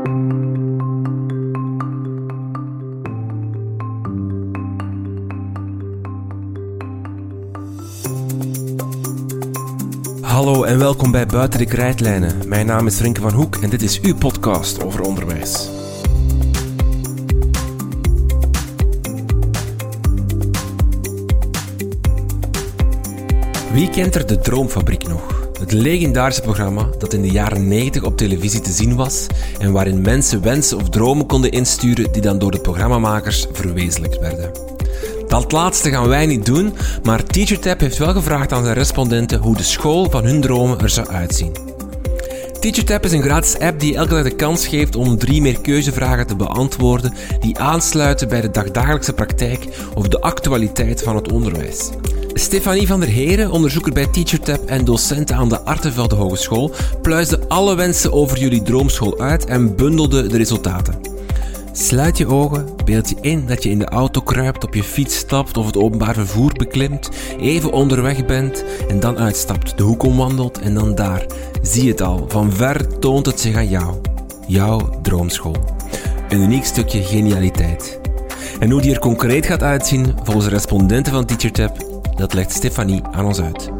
Hallo en welkom bij Buiten de Krijtlijnen. Mijn naam is Rinke van Hoek en dit is uw podcast over onderwijs. Wie kent er de Droomfabriek nog? Het legendarische programma dat in de jaren 90 op televisie te zien was en waarin mensen wensen of dromen konden insturen die dan door de programmamakers verwezenlijkt werden. Dat laatste gaan wij niet doen, maar TeacherTap heeft wel gevraagd aan zijn respondenten hoe de school van hun dromen er zou uitzien. TeacherTap is een gratis app die elke dag de kans geeft om drie meer keuzevragen te beantwoorden die aansluiten bij de dagdagelijkse praktijk of de actualiteit van het onderwijs. Stefanie van der Heren, onderzoeker bij TeacherTap en docent aan de Artevelde Hogeschool, pluisde alle wensen over jullie droomschool uit en bundelde de resultaten. Sluit je ogen, beeld je in dat je in de auto kruipt, op je fiets stapt of het openbaar vervoer beklimt, even onderweg bent en dan uitstapt, de hoek omwandelt en dan daar. Zie het al, van ver toont het zich aan jou. Jouw droomschool. Een uniek stukje genialiteit. En hoe die er concreet gaat uitzien, volgens de respondenten van TeacherTap, dat legt Stefanie aan ons uit.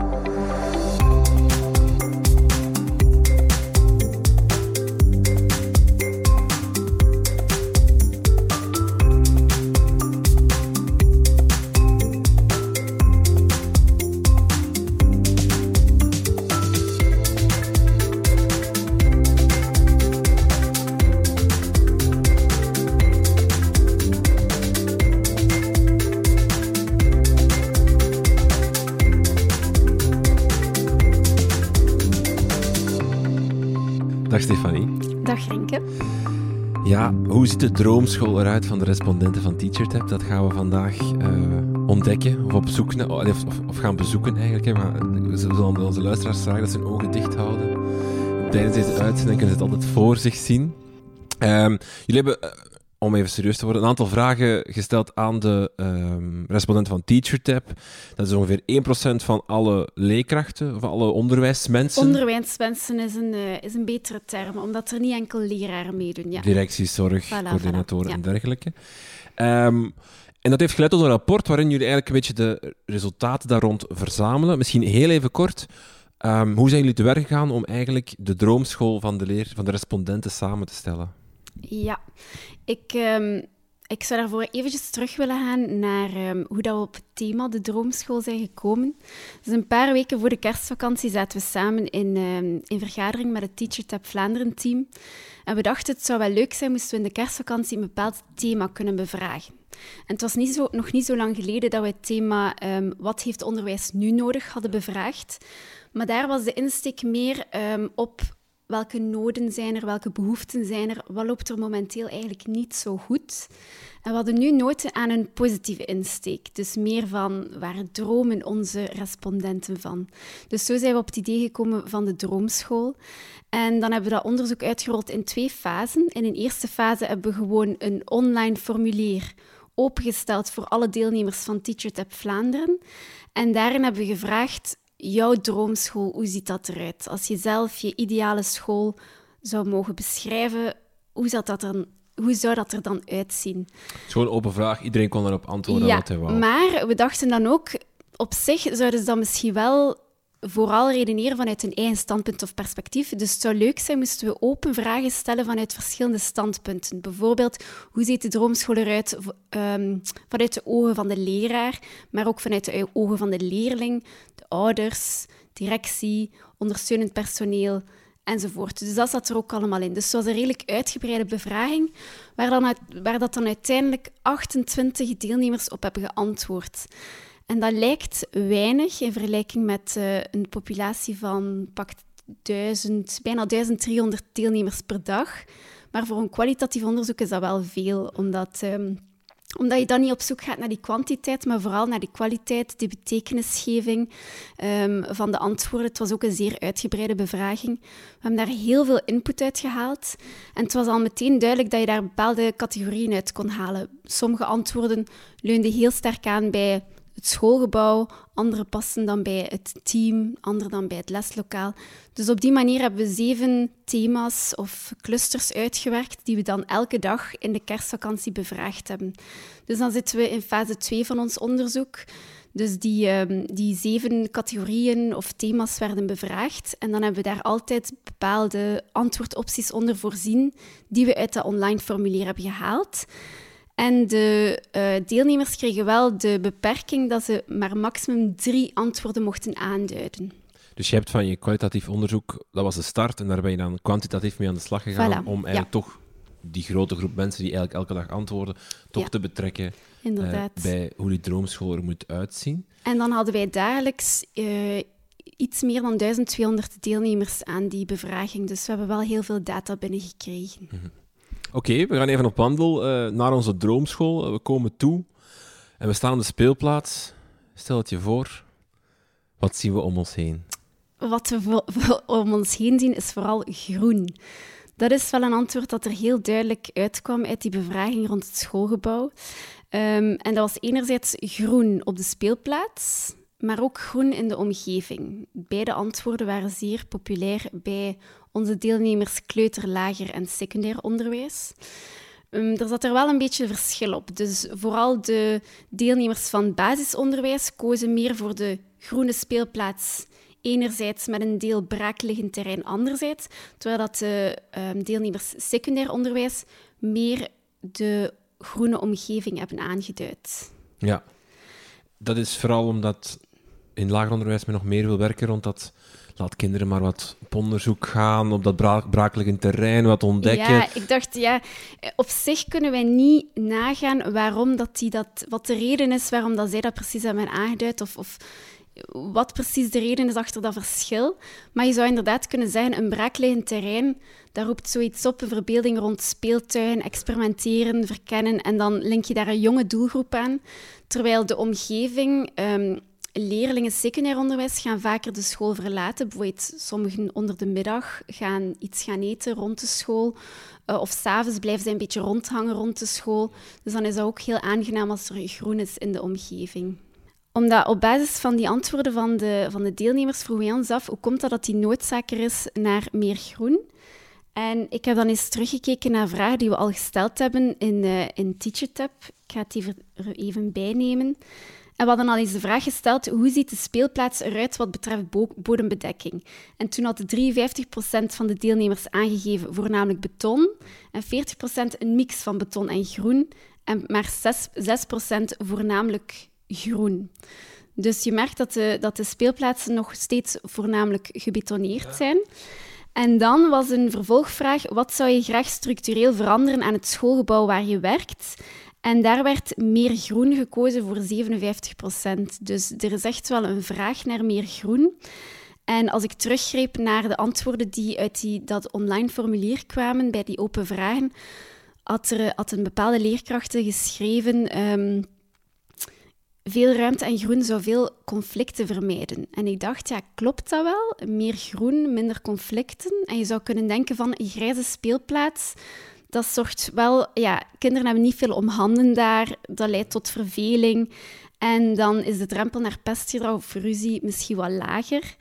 Ziet de droomschool eruit van de respondenten van TeacherTap? Dat gaan we vandaag uh, ontdekken of op naar, of, of, gaan bezoeken eigenlijk. Hè. Maar we zullen onze luisteraars vragen dat ze hun ogen dicht houden. Tijdens deze uitzending kunnen ze het altijd voor zich zien. Um, jullie hebben uh, om even serieus te worden, een aantal vragen gesteld aan de um, respondenten van TeacherTap. Dat is ongeveer 1% van alle leerkrachten, of alle onderwijsmensen. Onderwijsmensen is een, uh, is een betere term, omdat er niet enkel leraren meedoen. Ja. Directies, zorg, voilà, coördinatoren voilà, en dergelijke. Um, en dat heeft geleid tot een rapport waarin jullie eigenlijk een beetje de resultaten daar rond verzamelen. Misschien heel even kort. Um, hoe zijn jullie te werk gegaan om eigenlijk de droomschool van de, leer, van de respondenten samen te stellen? Ja, ik, um, ik zou daarvoor eventjes terug willen gaan naar um, hoe dat we op het thema de droomschool zijn gekomen. Dus een paar weken voor de kerstvakantie zaten we samen in, um, in vergadering met het TeacherTap Vlaanderen team. En we dachten het zou wel leuk zijn moesten we in de kerstvakantie een bepaald thema kunnen bevragen. En het was niet zo, nog niet zo lang geleden dat we het thema wat heeft onderwijs nu nodig hadden bevraagd. Maar daar was de insteek meer op welke noden zijn er, welke behoeften zijn er, wat loopt er momenteel eigenlijk niet zo goed. En we hadden nu noten aan een positieve insteek, dus meer van waar dromen onze respondenten van. Dus zo zijn we op het idee gekomen van de droomschool. En dan hebben we dat onderzoek uitgerold in twee fasen. In een eerste fase hebben we gewoon een online formulier opengesteld voor alle deelnemers van TeacherTap Vlaanderen. En daarin hebben we gevraagd jouw droomschool, hoe ziet dat eruit? Als je zelf je ideale school zou mogen beschrijven, hoe zou dat, dan, hoe zou dat er dan uitzien? Het is gewoon een open vraag, iedereen kon erop antwoorden ja, wat hij wou. maar we dachten dan ook, op zich zouden ze dan misschien wel vooral redeneren vanuit hun eigen standpunt of perspectief. Dus het zou leuk zijn moesten we open vragen stellen vanuit verschillende standpunten. Bijvoorbeeld, hoe ziet de droomschool eruit um, vanuit de ogen van de leraar, maar ook vanuit de ogen van de leerling, de ouders, directie, ondersteunend personeel enzovoort. Dus dat zat er ook allemaal in. Dus het was een redelijk uitgebreide bevraging, waar, dan waar dat dan uiteindelijk 28 deelnemers op hebben geantwoord. En dat lijkt weinig in vergelijking met uh, een populatie van bijna 1300 deelnemers per dag. Maar voor een kwalitatief onderzoek is dat wel veel, omdat, um, omdat je dan niet op zoek gaat naar die kwantiteit, maar vooral naar die kwaliteit, de betekenisgeving um, van de antwoorden. Het was ook een zeer uitgebreide bevraging. We hebben daar heel veel input uit gehaald. En het was al meteen duidelijk dat je daar bepaalde categorieën uit kon halen. Sommige antwoorden leunden heel sterk aan bij het schoolgebouw, andere passen dan bij het team, andere dan bij het leslokaal. Dus op die manier hebben we zeven thema's of clusters uitgewerkt die we dan elke dag in de kerstvakantie bevraagd hebben. Dus dan zitten we in fase 2 van ons onderzoek. Dus die, ehm, die zeven categorieën of thema's werden bevraagd. En dan hebben we daar altijd bepaalde antwoordopties onder voorzien die we uit dat online formulier hebben gehaald. En de uh, deelnemers kregen wel de beperking dat ze maar maximum drie antwoorden mochten aanduiden. Dus je hebt van je kwalitatief onderzoek, dat was de start, en daar ben je dan kwantitatief mee aan de slag gegaan om eigenlijk toch die grote groep mensen die eigenlijk elke dag antwoorden, toch te betrekken uh, bij hoe die droomschool er moet uitzien. En dan hadden wij dagelijks uh, iets meer dan 1200 deelnemers aan die bevraging. Dus we hebben wel heel veel data binnengekregen. Mm Oké, we gaan even op wandel uh, naar onze droomschool. we komen toe en we staan op de speelplaats. Stel het je voor, wat zien we om ons heen? Wat we om ons heen zien is vooral groen. Dat is wel een antwoord dat er heel duidelijk uitkwam uit die bevraging rond het schoolgebouw. Um, en dat was enerzijds groen op de speelplaats, maar ook groen in de omgeving. Beide antwoorden waren zeer populair bij onze deelnemers kleuter, lager en secundair onderwijs. Um, er zat er wel een beetje verschil op. Dus vooral de deelnemers van basisonderwijs kozen meer voor de groene speelplaats. Enerzijds met een deel braakliggend terrein anderzijds, terwijl dat de um, deelnemers secundair onderwijs meer de groene omgeving hebben aangeduid. Ja, dat is vooral omdat in lager onderwijs men nog meer wil werken rond dat laat kinderen maar wat op onderzoek gaan, op dat bra braakliggend terrein, wat ontdekken. Ja, ik dacht, ja, op zich kunnen wij niet nagaan waarom dat die dat, wat de reden is waarom dat zij dat precies hebben aangeduid, of, of wat precies de reden is achter dat verschil. Maar je zou inderdaad kunnen zeggen, een braakliggend terrein, daar roept zoiets op, een verbeelding rond speeltuin, experimenteren, verkennen, en dan link je daar een jonge doelgroep aan. Terwijl de omgeving... Um, leerlingen secundair onderwijs gaan vaker de school verlaten. Bijvoorbeeld sommigen onder de middag gaan iets gaan eten rond de school. Uh, of s'avonds blijven ze een beetje rondhangen rond de school. Dus dan is dat ook heel aangenaam als er groen is in de omgeving omdat op basis van die antwoorden van de, van de deelnemers vroegen wij ons af hoe komt dat dat die noodzaak er is naar meer groen. En ik heb dan eens teruggekeken naar vragen die we al gesteld hebben in, uh, in TeacherTap. Ik ga het er even bijnemen. En we hadden al eens de vraag gesteld, hoe ziet de speelplaats eruit wat betreft bodembedekking? En toen had 53% van de deelnemers aangegeven voornamelijk beton en 40% een mix van beton en groen en maar 6%, 6 voornamelijk groen. Dus je merkt dat de, dat de speelplaatsen nog steeds voornamelijk gebetoneerd zijn. En dan was een vervolgvraag: wat zou je graag structureel veranderen aan het schoolgebouw waar je werkt? En daar werd meer groen gekozen voor 57 procent. Dus er is echt wel een vraag naar meer groen. En als ik teruggreep naar de antwoorden die uit die, dat online formulier kwamen bij die open vragen, had, er, had een bepaalde leerkrachten geschreven. Um, veel ruimte en groen zou veel conflicten vermijden. En ik dacht, ja, klopt dat wel? Meer groen, minder conflicten. En je zou kunnen denken van een grijze speelplaats, dat zorgt wel... Ja, kinderen hebben niet veel om handen daar, dat leidt tot verveling. En dan is de drempel naar pestgedrag of ruzie misschien wat lager.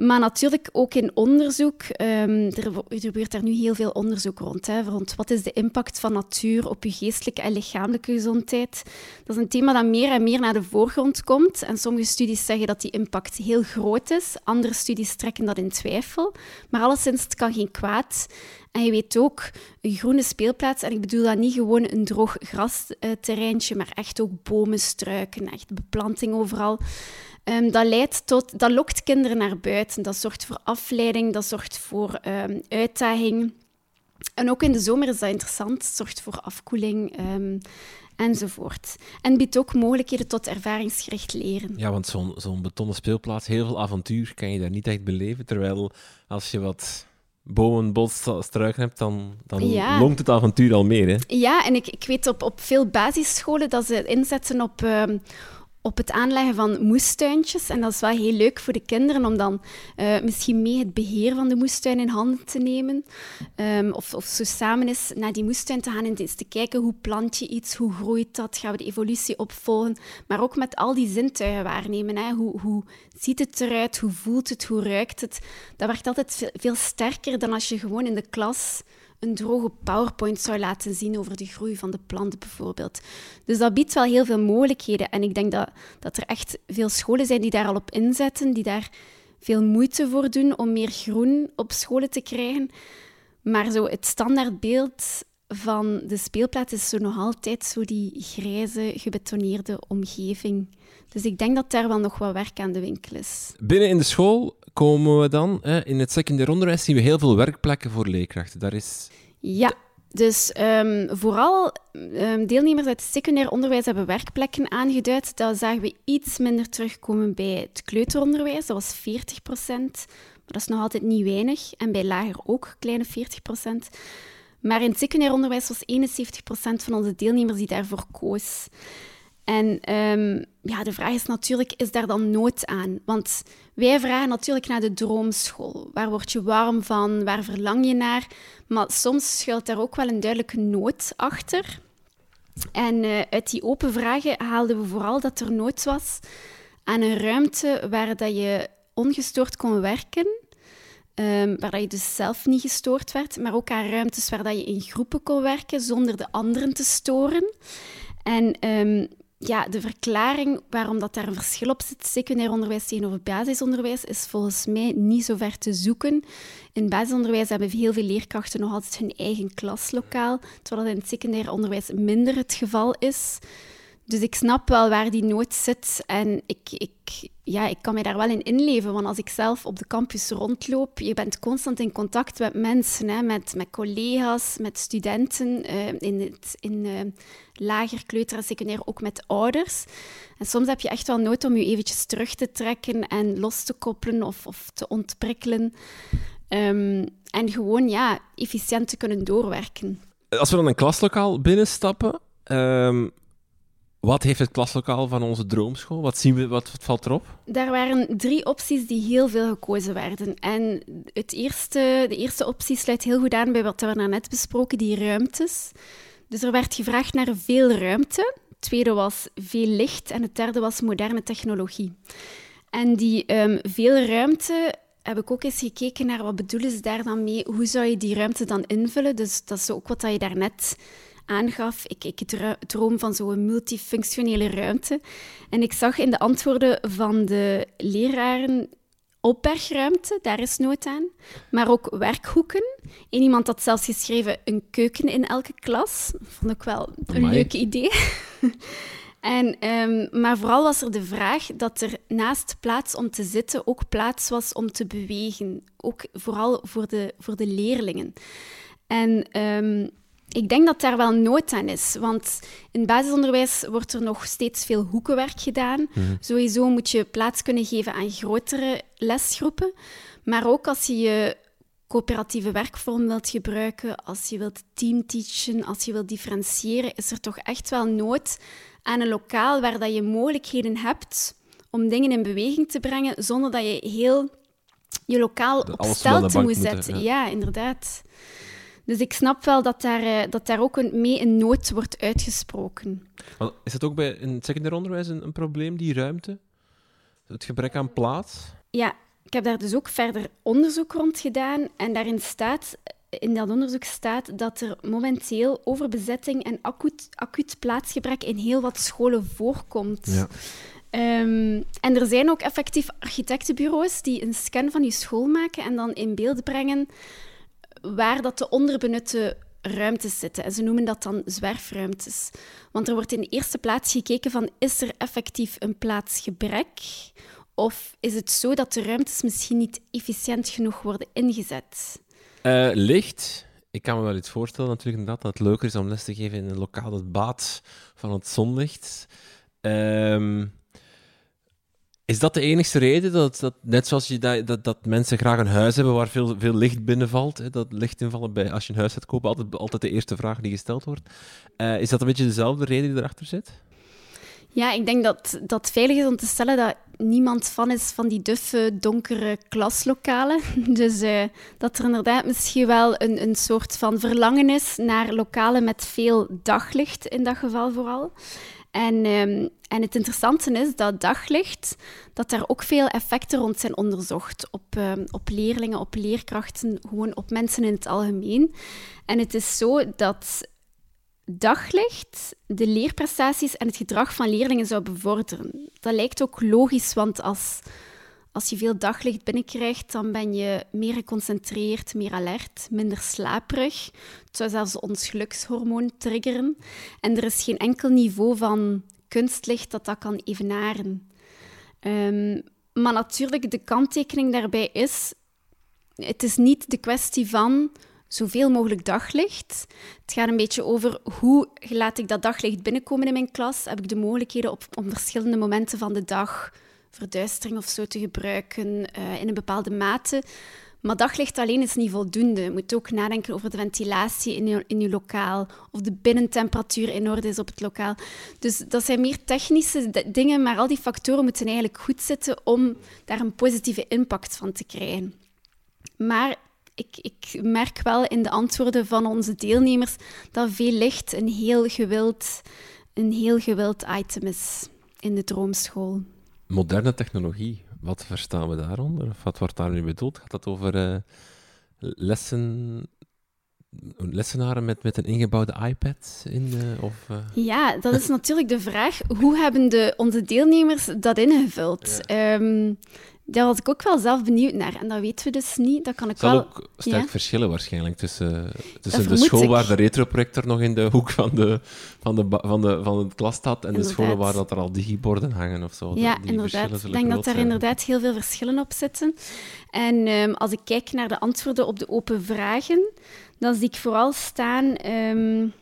Maar natuurlijk ook in onderzoek. Um, er, gebeurt daar nu heel veel onderzoek rond, hè, rond. Wat is de impact van natuur op je geestelijke en lichamelijke gezondheid? Dat is een thema dat meer en meer naar de voorgrond komt. En sommige studies zeggen dat die impact heel groot is. Andere studies trekken dat in twijfel. Maar alleszins, het kan geen kwaad. En je weet ook, een groene speelplaats, en ik bedoel dat niet gewoon een droog grasterreintje, maar echt ook bomen, struiken, echt beplanting overal. Um, dat, leidt tot, dat lokt kinderen naar buiten. Dat zorgt voor afleiding, dat zorgt voor um, uitdaging. En ook in de zomer is dat interessant. Zorgt voor afkoeling um, enzovoort. En biedt ook mogelijkheden tot ervaringsgericht leren. Ja, want zo'n zo'n betonnen speelplaats, heel veel avontuur kan je daar niet echt beleven. Terwijl als je wat bomen, bos, struiken hebt, dan, dan ja. longt het avontuur al meer. Hè? Ja, en ik, ik weet op, op veel basisscholen dat ze inzetten op op het aanleggen van moestuintjes. En dat is wel heel leuk voor de kinderen om dan uh, misschien mee het beheer van de moestuin in handen te nemen. Um, of, of zo samen eens naar die moestuin te gaan en eens te kijken hoe plant je iets, hoe groeit dat, gaan we de evolutie opvolgen. Maar ook met al die zintuigen waarnemen. Hè. Hoe, hoe ziet het eruit, hoe voelt het, hoe ruikt het. Dat werkt altijd veel sterker dan als je gewoon in de klas een droge PowerPoint zou laten zien over de groei van de plant bijvoorbeeld. Dus dat biedt wel heel veel mogelijkheden. En ik denk dat, dat er echt veel scholen zijn die daar al op inzetten, die daar veel moeite voor doen om meer groen op scholen te krijgen. Maar zo het standaardbeeld van de speelplaats is zo nog altijd zo die grijze, gebetoneerde omgeving. Dus ik denk dat daar wel nog wat werk aan de winkel is. Binnen in de school komen we dan, hè, in het secundair onderwijs zien we heel veel werkplekken voor leerkrachten. Daar is... Ja, dus um, vooral um, deelnemers uit het secundair onderwijs hebben werkplekken aangeduid. Dat zagen we iets minder terugkomen bij het kleuteronderwijs, dat was 40 procent. Maar dat is nog altijd niet weinig. En bij lager ook, kleine 40 procent. Maar in het secundair onderwijs was 71 procent van onze deelnemers die daarvoor koos. En um, ja, de vraag is natuurlijk, is daar dan nood aan? Want wij vragen natuurlijk naar de droomschool. Waar word je warm van? Waar verlang je naar? Maar soms schuilt daar ook wel een duidelijke nood achter. En uh, uit die open vragen haalden we vooral dat er nood was aan een ruimte waar dat je ongestoord kon werken. Um, waar dat je dus zelf niet gestoord werd, maar ook aan ruimtes waar dat je in groepen kon werken zonder de anderen te storen. En um, ja, de verklaring waarom dat daar een verschil op zit, secundair onderwijs tegenover basisonderwijs, is volgens mij niet zo ver te zoeken. In basisonderwijs hebben heel veel leerkrachten nog altijd hun eigen klaslokaal, terwijl dat in het secundair onderwijs minder het geval is. Dus ik snap wel waar die nood zit en ik, ik, ja, ik kan mij daar wel in inleven. Want als ik zelf op de campus rondloop, je bent constant in contact met mensen, hè, met, met collega's, met studenten, uh, in, het, in uh, lager, kleuter en secundair ook met ouders. En soms heb je echt wel nood om je eventjes terug te trekken en los te koppelen of, of te ontprikkelen. Um, en gewoon ja, efficiënt te kunnen doorwerken. Als we dan een klaslokaal binnenstappen, um, wat heeft het klaslokaal van onze droomschool? Wat zien we, wat, valt erop? Daar waren drie opties die heel veel gekozen werden. En het eerste, de eerste optie sluit heel goed aan bij wat we net besproken, die ruimtes. Dus er werd gevraagd naar veel ruimte. Het tweede was veel licht en het derde was moderne technologie. En die um, veel ruimte heb ik ook eens gekeken naar wat bedoelen ze daar dan mee. Hoe zou je die ruimte dan invullen? Dus dat is ook wat je daarnet aangaf. Ik, ik droom van zo'n multifunctionele ruimte. En ik zag in de antwoorden van de leraren opbergruimte, daar is nood aan. Maar ook werkhoeken. En iemand had zelfs geschreven een keuken in elke klas. Vond ik wel een leuk idee. en, um, maar vooral was er de vraag dat er naast plaats om te zitten ook plaats was om te bewegen. Ook vooral voor de, voor de leerlingen. En um, ik denk dat daar wel nood aan is, want in basisonderwijs wordt er nog steeds veel hoekenwerk gedaan. Mhm. Sowieso moet je plaats kunnen geven aan grotere lesgroepen, maar ook als je je coöperatieve werkvorm wilt gebruiken, als je wilt teamteachen, als je wilt differentiëren, is er toch echt wel nood aan een lokaal waar dat je mogelijkheden hebt om dingen in beweging te brengen, zonder dat je heel je lokaal op stelte moet zetten. ja, inderdaad. Dus ik snap wel dat daar, eh, dat daar ook een, mee een nood wordt uitgesproken. Is het ook bij in het secundair onderwijs een, een probleem, die ruimte? Het gebrek aan plaats? Ja, ik heb daar dus ook verder onderzoek rond gedaan. En daarin staat, in dat onderzoek staat dat er momenteel overbezetting en acuut, acuut plaatsgebrek in heel wat scholen voorkomt. Ja. Um, en er zijn ook effectief architectenbureaus die een scan van je school maken en dan in beeld brengen waar dat de onderbenutte ruimtes zitten. En ze noemen dat dan zwerfruimtes. Want er wordt in de eerste plaats gekeken van, is er effectief een plaatsgebrek? Of is het zo dat de ruimtes misschien niet efficiënt genoeg worden ingezet? Uh, licht. Ik kan me wel iets voorstellen natuurlijk inderdaad, dat het leuker is om les te geven in een lokaal het baat van het zonlicht. Um, is dat de enige reden? Dat, dat, net zoals je, dat, dat, dat mensen graag een huis hebben waar veel, veel licht binnenvalt. Hè, dat lichtinvallen bij, als je een huis gaat kopen, altijd, altijd de eerste vraag die gesteld wordt. Uh, is dat een beetje dezelfde reden die erachter zit? Ja, ik denk dat, dat veilig is om te stellen dat niemand van is van die duffe, donkere klaslokalen. Dus uh, dat er inderdaad misschien wel een, een soort van verlangen is naar lokalen met veel daglicht, in dat geval vooral. En, um, en het interessante is dat daglicht, dat daar ook veel effecten rond zijn onderzocht. Op, um, op leerlingen, op leerkrachten, gewoon op mensen in het algemeen. En het is zo dat daglicht de leerprestaties en het gedrag van leerlingen zou bevorderen. Dat lijkt ook logisch, want als, als je veel daglicht binnenkrijgt, dan ben je meer geconcentreerd, meer alert, minder slaperig. Het zou zelfs ons gelukshormoon triggeren. En er is geen enkel niveau van kunstlicht dat dat kan evenaren. Um, maar natuurlijk, de kanttekening daarbij is, het is niet de kwestie van zoveel mogelijk daglicht. Het gaat een beetje over hoe laat ik dat daglicht binnenkomen in mijn klas. Heb ik de mogelijkheden op, om verschillende momenten van de dag verduistering of zo te gebruiken uh, in een bepaalde mate. Maar daglicht alleen is niet voldoende. Je moet ook nadenken over de ventilatie in je, in lokaal of de binnentemperatuur in orde is op het lokaal. Dus dat zijn meer technische dingen, maar al die factoren moeten eigenlijk goed zitten om daar een positieve impact van te krijgen. Maar ik, ik, merk wel in de antwoorden van onze deelnemers dat veel licht een heel gewild, een heel gewild item is in de droomschool. Moderne technologie, wat verstaan we daaronder? Of wat wordt daar nu bedoeld? Gaat dat over uh, lessen, lessenaren met, met een ingebouwde iPad in? Uh, of, uh... Ja, dat is natuurlijk de vraag. Hoe hebben de, onze deelnemers dat ingevuld? Ja. Um, daar was ik ook wel zelf benieuwd naar. En dat weten we dus niet. Dat kan ik zal wel... ook sterk verschillen waarschijnlijk tussen, tussen de school waar de retroprojector nog in de hoek van, de, van, de, van, de, van het klas staat en inderdaad. de scholen waar dat er al digiborden hangen of zo. Ja, inderdaad. Ik denk dat daar inderdaad heel veel verschillen op zitten. En um, als ik kijk naar de antwoorden op de open vragen, dan zie ik vooral staan um,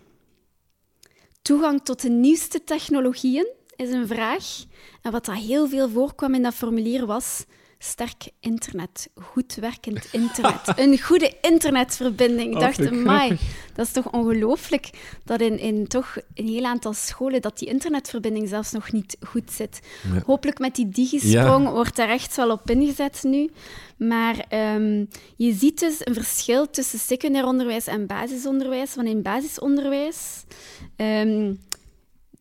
toegang tot de nieuwste technologieën is een vraag. En wat dat heel veel voorkwam in dat formulier was sterk internet, goed werkend internet, een goede internetverbinding. Ik dacht, mai, dat is toch ongelooflijk dat in, in toch een heel aantal scholen dat die internetverbinding zelfs nog niet goed zit. Hopelijk met die digisprong wordt daar echt wel op ingezet nu. Maar um, je ziet dus een verschil tussen secundair onderwijs en basisonderwijs. Want in basisonderwijs um,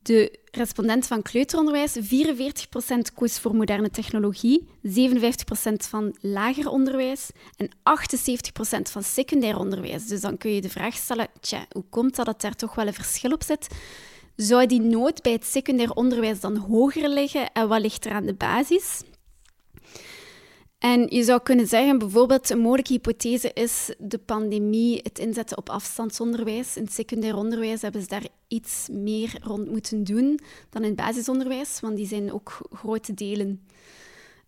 de respondent van kleuteronderwijs, 44% koos voor moderne technologie, 57% van lager onderwijs en 78% van secundair onderwijs. Dus dan kun je de vraag stellen, tja, hoe komt dat dat daar toch wel een verschil op zit? Zou die nood bij het secundair onderwijs dan hoger liggen en wat ligt er aan de basis? En je zou kunnen zeggen, bijvoorbeeld, een mogelijke hypothese is de pandemie, het inzetten op afstandsonderwijs. In het secundair onderwijs hebben ze daar iets meer rond moeten doen dan in het basisonderwijs, want die zijn ook grote delen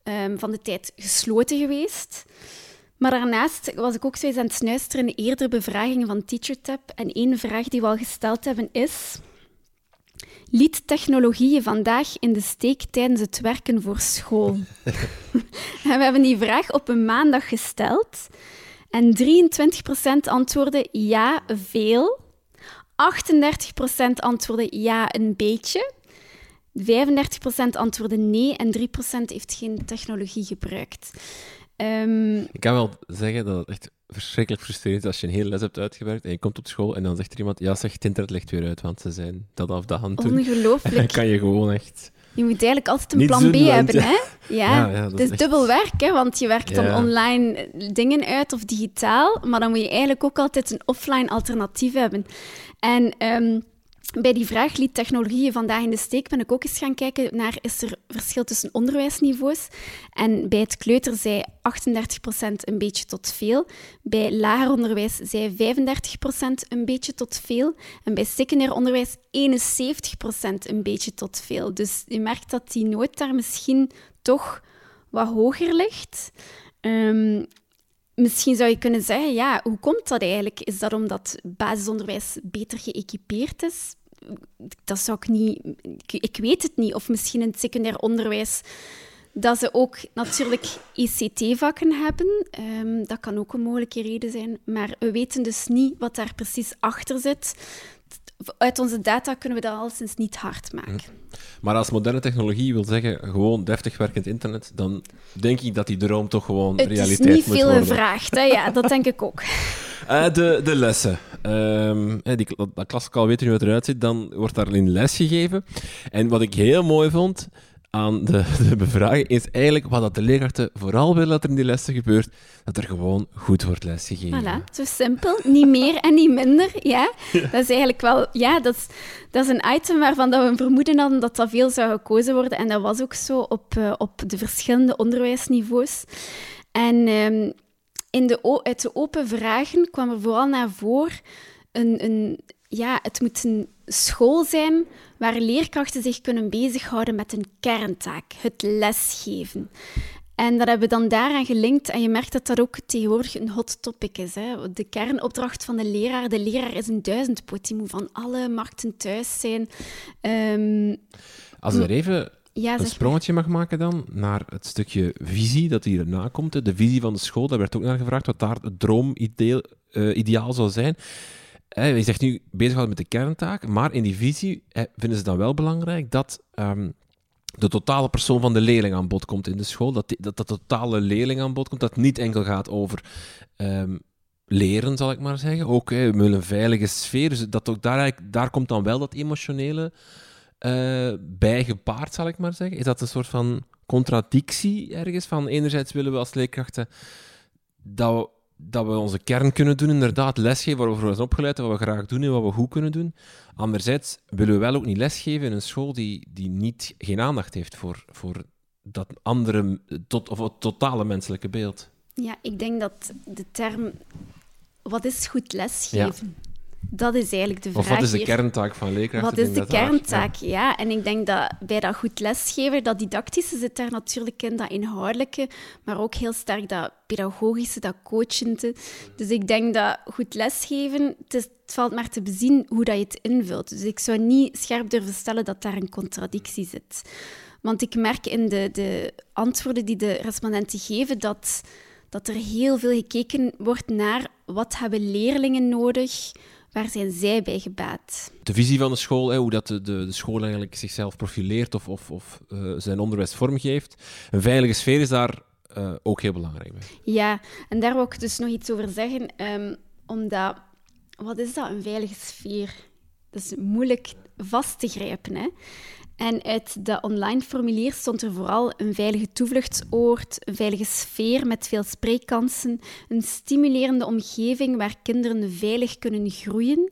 um, van de tijd gesloten geweest. Maar daarnaast was ik ook zo eens aan het snuisteren in eerdere bevragingen van TeacherTap. En één vraag die we al gesteld hebben is liet technologie vandaag in de steek tijdens het werken voor school? en we hebben die vraag op een maandag gesteld. En 23% antwoordde ja, veel. 38% antwoordde ja, een beetje. 35% antwoordde nee en 3% heeft geen technologie gebruikt. Um, ik kan wel zeggen dat het echt verschrikkelijk frustrerend als je een hele les hebt uitgewerkt en je komt op school en dan zegt er iemand, ja zeg, het internet ligt weer uit, want ze zijn dat af de hand doen. Ongelooflijk. dan kan je gewoon echt... Je moet eigenlijk altijd een plan B hebben, hè? Ja, ja, ja het is, dubbel werk, hè? Want je werkt dan online dingen uit of digitaal, maar dan moet je eigenlijk ook altijd een offline alternatief hebben. En... Um, bij die vraag liet technologie vandaag in de steek ben ik ook eens gaan kijken naar is er verschil tussen onderwijsniveaus. En bij het kleuter zei 38% een beetje tot veel. Bij lager onderwijs zei 35% een beetje tot veel. En bij secundair onderwijs 71% een beetje tot veel. Dus je merkt dat die nood daar misschien toch wat hoger ligt. Um, misschien zou je kunnen zeggen, ja, hoe komt dat eigenlijk? Is dat omdat basisonderwijs beter geëquipeerd is? Dat zou ik niet... Ik, weet het niet. Of misschien in het secundair onderwijs dat ze ook natuurlijk ICT-vakken hebben. Um, dat kan ook een mogelijke reden zijn. Maar we weten dus niet wat daar precies achter zit. uit onze data kunnen we dat alleszins niet hard maken. Hm. Maar als moderne technologie wil zeggen gewoon deftig werkend internet, dan denk ik dat die droom toch gewoon realiteit moet worden. Het is niet veel gevraagd, hè? ja, dat denk ik ook. Uh, de, de lessen. Um, die, dat klassikaal weet je hoe het eruit ziet, dan wordt daar een les gegeven. En wat ik heel mooi vond, aan de, de bevraging is eigenlijk wat dat de leerkrachten vooral willen dat er in die lessen gebeurt, dat er gewoon goed wordt lesgegeven. Voilà, zo simpel. Niet meer en niet minder. Ja? Dat is eigenlijk wel... Ja, dat is, dat is een item waarvan dat we een vermoeden hadden dat dat veel zou gekozen worden. En dat was ook zo op, uh, op de verschillende onderwijsniveaus. En um, in de, uit de open vragen kwam er vooral naar voren een, een ja, het moet een school zijn waar leerkrachten zich kunnen bezighouden met een kerntaak, het lesgeven. En dat hebben we dan daaraan gelinkt. En je merkt dat dat ook tegenwoordig een hot topic is. Hè. De kernopdracht van de leraar. De leraar is een duizendpoot. Die moet van alle markten thuis zijn. Um, Als er even ja, een sprongetje mag maken dan naar het stukje visie dat hierna komt. De visie van de school, daar werd ook naar gevraagd wat daar het droomideaal uh, ideaal zou zijn je zegt nu bezighouden met de kerntaak, maar in die visie vinden ze dan wel belangrijk dat um, de totale persoon van de leerling aan bod komt in de school. Dat, dat de totale leerling aan bod komt. Dat niet enkel gaat over um, leren, zal ik maar zeggen. Ook we willen een veilige sfeer. Dus dat ook daar, daar komt dan wel dat emotionele uh, bij gepaard, zal ik maar zeggen. Is dat een soort van contradictie ergens? Van enerzijds willen we als leerkrachten dat we dat we onze kern kunnen doen, inderdaad, lesgeven waar we voor zijn opgeleid, wat we graag doen en wat we goed kunnen doen. Anderzijds willen we wel ook niet lesgeven in een school die, die niet, geen aandacht heeft voor, voor dat andere, tot, of het totale menselijke beeld. Ja, ik denk dat de term, wat is goed lesgeven? Dat is eigenlijk de vraag. Of wat is de kerntaak van leerkrachten? Wat is de kerntaak, ja. En ik denk dat bij dat goed lesgeven, dat didactische zit daar natuurlijk in, dat inhoudelijke, maar ook heel sterk dat pedagogische, dat coachende. Dus ik denk dat goed lesgeven, het, is, het valt maar te bezien hoe dat je het invult. Dus ik zou niet scherp durven stellen dat daar een contradictie zit. Want ik merk in de, de antwoorden die de respondenten geven dat, dat er heel veel gekeken wordt naar wat hebben leerlingen nodig Waar zijn zij bij gebaat? De visie van de school, hè, hoe dat de, de, de, school eigenlijk zichzelf profileert of, of, of uh, zijn onderwijs vormgeeft. Een veilige sfeer is daar uh, ook heel belangrijk bij. Ja, en daar wil ik dus nog iets over zeggen. Um, omdat, wat is dat, een veilige sfeer? Dat is moeilijk vast te grijpen. Hè? En uit de online formulier stond er vooral een veilige toevluchtsoord, een veilige sfeer met veel spreekkansen, een stimulerende omgeving waar kinderen veilig kunnen groeien.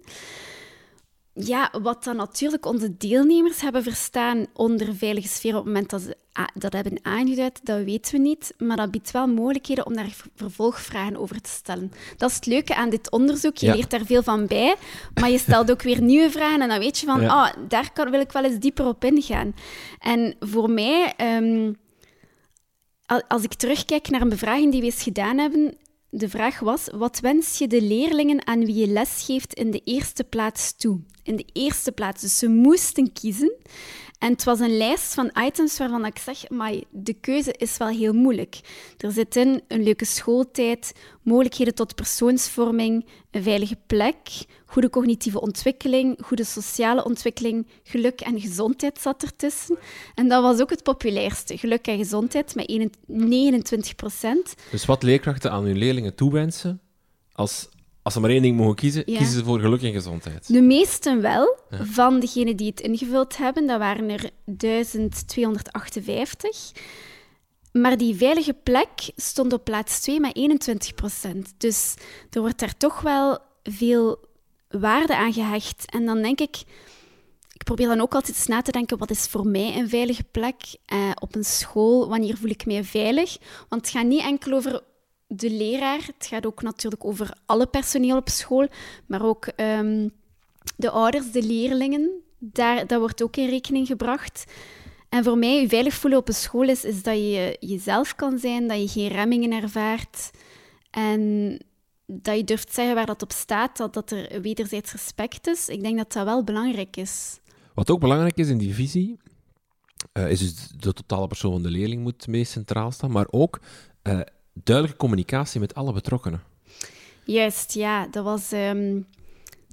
Ja, wat dan natuurlijk onze deelnemers hebben verstaan onder veilige sfeer op het moment dat ze dat hebben aangeduid, dat weten we niet. Maar dat biedt wel mogelijkheden om daar vervolgvragen over te stellen. Dat is het leuke aan dit onderzoek. Je leert daar veel van bij, maar je stelt ook weer nieuwe vragen. En dan weet je van, ja. oh, daar kan, wil ik wel eens dieper op ingaan. En voor mij, um, als ik terugkijk naar een bevraging die we eens gedaan hebben, de vraag was: wat wens je de leerlingen aan wie je les geeft in de eerste plaats toe? In de eerste plaats. Dus ze moesten kiezen. En het was een lijst van items waarvan ik zeg, maar de keuze is wel heel moeilijk. Er zit in een leuke schooltijd, mogelijkheden tot persoonsvorming, een veilige plek, goede cognitieve ontwikkeling, goede sociale ontwikkeling, geluk en gezondheid zat ertussen. En dat was ook het populairste, geluk en gezondheid, met 29 procent. Dus wat leerkrachten aan hun leerlingen toewensen als als ze maar één ding mogen kiezen, kiezen ze voor geluk en gezondheid. De meesten wel, van degenen die het ingevuld hebben. Dat waren er 1258. Maar die veilige plek stond op plaats 2 met 21 procent. Dus er wordt daar toch wel veel waarde aan gehecht. En dan denk ik, ik probeer dan ook altijd eens na te denken, wat is voor mij een veilige plek eh, op een school? Wanneer voel ik mij veilig? Want het gaat niet enkel over de leraar. Het gaat ook natuurlijk over alle personeel op school, maar ook um, de ouders, de leerlingen. Daar, dat wordt ook in rekening gebracht. En voor mij, je veilig voelen op een school is, is dat je jezelf kan zijn, dat je geen remmingen ervaart en dat je durft zeggen waar dat op staat, dat, dat er wederzijds respect is. Ik denk dat dat wel belangrijk is. Wat ook belangrijk is in die visie, uh, is dus de totale persoon van de leerling moet meest centraal staan, maar ook uh, duidelijke communicatie met alle betrokkenen. Juist, ja. Dat was, um,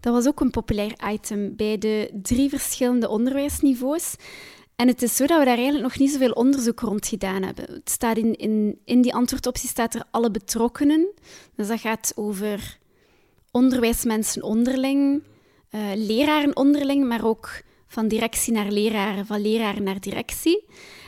Dat was ook een populair item bij de drie verschillende onderwijsniveaus. En het is zo dat we daar eigenlijk nog niet zoveel onderzoek rond gedaan hebben. Het staat in, in, in die antwoordoptie staat er alle betrokkenen. Dus dat gaat over onderwijsmensen onderling, uh, leraren onderling, maar ook van directie naar leraren, van leraren naar directie.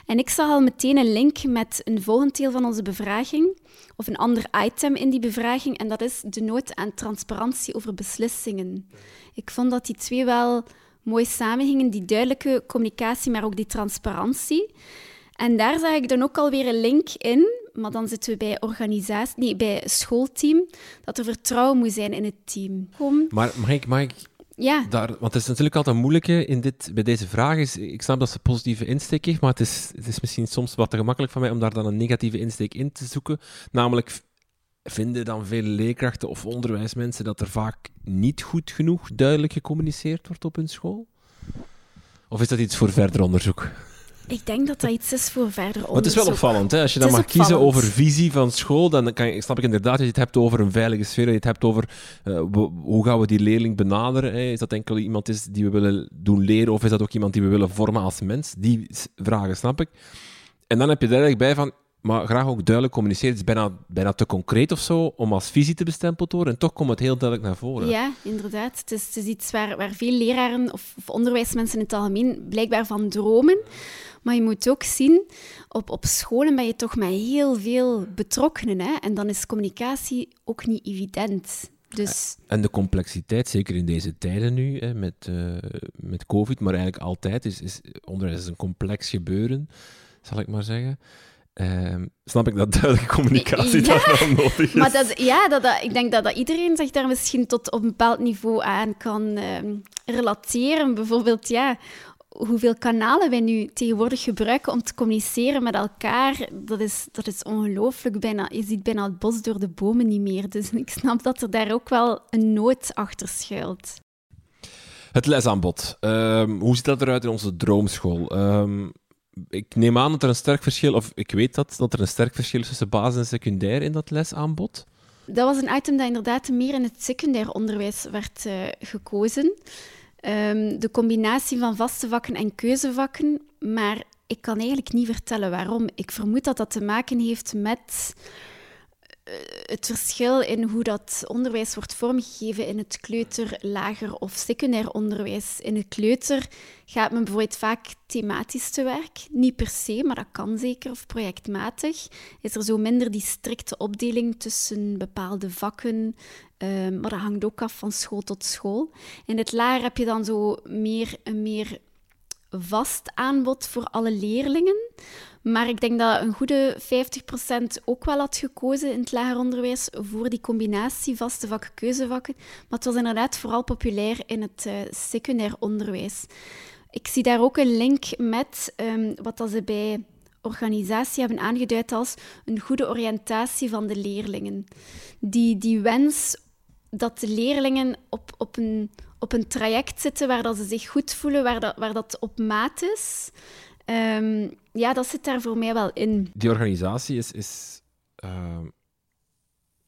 En ik zag al meteen een link met een volgend deel van onze bevraging, of een ander item in die bevraging, en dat is de nood aan transparantie over beslissingen. Ik vond dat die twee wel mooi samengingen, die duidelijke communicatie, maar ook die transparantie. En daar zag ik dan ook alweer een link in, maar dan zitten we bij organisatie, nee, bij schoolteam, dat er vertrouwen moet zijn in het team. Maar mag ik, mag ik ja. Daar, want het is natuurlijk altijd moeilijk in dit, bij deze vraag. Is, ik snap dat ze positieve insteek heeft, maar het is, het is misschien soms wat te gemakkelijk van mij om daar dan een negatieve insteek in te zoeken. Namelijk, vinden dan veel leerkrachten of onderwijsmensen dat er vaak niet goed genoeg duidelijk gecommuniceerd wordt op hun school? Of is dat iets voor verder onderzoek? Ik denk dat dat iets is voor verder onderzoek. Maar het is wel opvallend. Hè? Als je dan mag kiezen over visie van school, dan kan, snap ik inderdaad dat je het hebt over een veilige sfeer. Dat je het hebt over uh, hoe gaan we die leerling benaderen. Hè? Is dat enkel iemand is die we willen doen leren of is dat ook iemand die we willen vormen als mens? Die vragen snap ik. En dan heb je er eigenlijk bij van, maar graag ook duidelijk communiceren. Het is bijna, bijna te concreet of zo om als visie te bestempeld te worden. En toch komt het heel duidelijk naar voren. Ja, inderdaad. Het is, het is iets waar, waar veel leraren of, of onderwijsmensen in het algemeen blijkbaar van dromen. Maar je moet ook zien, op, op scholen ben je toch met heel veel betrokkenen. Hè? En dan is communicatie ook niet evident. Dus... En de complexiteit, zeker in deze tijden nu, hè, met, uh, met COVID, maar eigenlijk altijd, is, is onderwijs is een complex gebeuren, zal ik maar zeggen. Uh, snap ik dat duidelijke communicatie ja, daar wel nodig is. Maar dat, ja, dat, dat, ik denk dat, dat iedereen zich daar misschien tot op een bepaald niveau aan kan uh, relateren. Bijvoorbeeld, ja, hoeveel kanalen wij nu tegenwoordig gebruiken om te communiceren met elkaar, dat is, dat is ongelooflijk. Bijna, je ziet bijna het bos door de bomen niet meer. Dus ik snap dat er daar ook wel een nood achter schuilt. Het lesaanbod. Um, hoe ziet dat eruit in onze droomschool? Um, ik neem aan dat er een sterk verschil, of ik weet dat, dat er een sterk verschil is tussen basis en secundair in dat lesaanbod. Dat was een item dat inderdaad meer in het secundair onderwijs werd uh, gekozen. Um, de combinatie van vaste vakken en keuzevakken. Maar ik kan eigenlijk niet vertellen waarom. Ik vermoed dat dat te maken heeft met het verschil in hoe dat onderwijs wordt vormgegeven in het kleuter, lager of secundair onderwijs. In het kleuter gaat men bijvoorbeeld vaak thematisch te werk. Niet per se, maar dat kan zeker, of projectmatig. Is er zo minder die strikte opdeling tussen bepaalde vakken, Ehm, maar dat hangt ook af van school tot school. In het lager heb je dan zo meer, een meer vast aanbod voor alle leerlingen. Maar ik denk dat een goede 50% ook wel had gekozen in het lager onderwijs voor die combinatie vaste vakken, keuzevakken. Maar het was inderdaad vooral populair in het uh, secundair onderwijs. Ik zie daar ook een link met um, wat dat ze bij organisatie hebben aangeduid als een goede oriëntatie van de leerlingen. Die, die wens dat de leerlingen op, op, een, op een traject zitten waar dat ze zich goed voelen, waar dat, waar dat op maat is. Um, ja, dat zit daar voor mij wel in. Die organisatie is, is uh,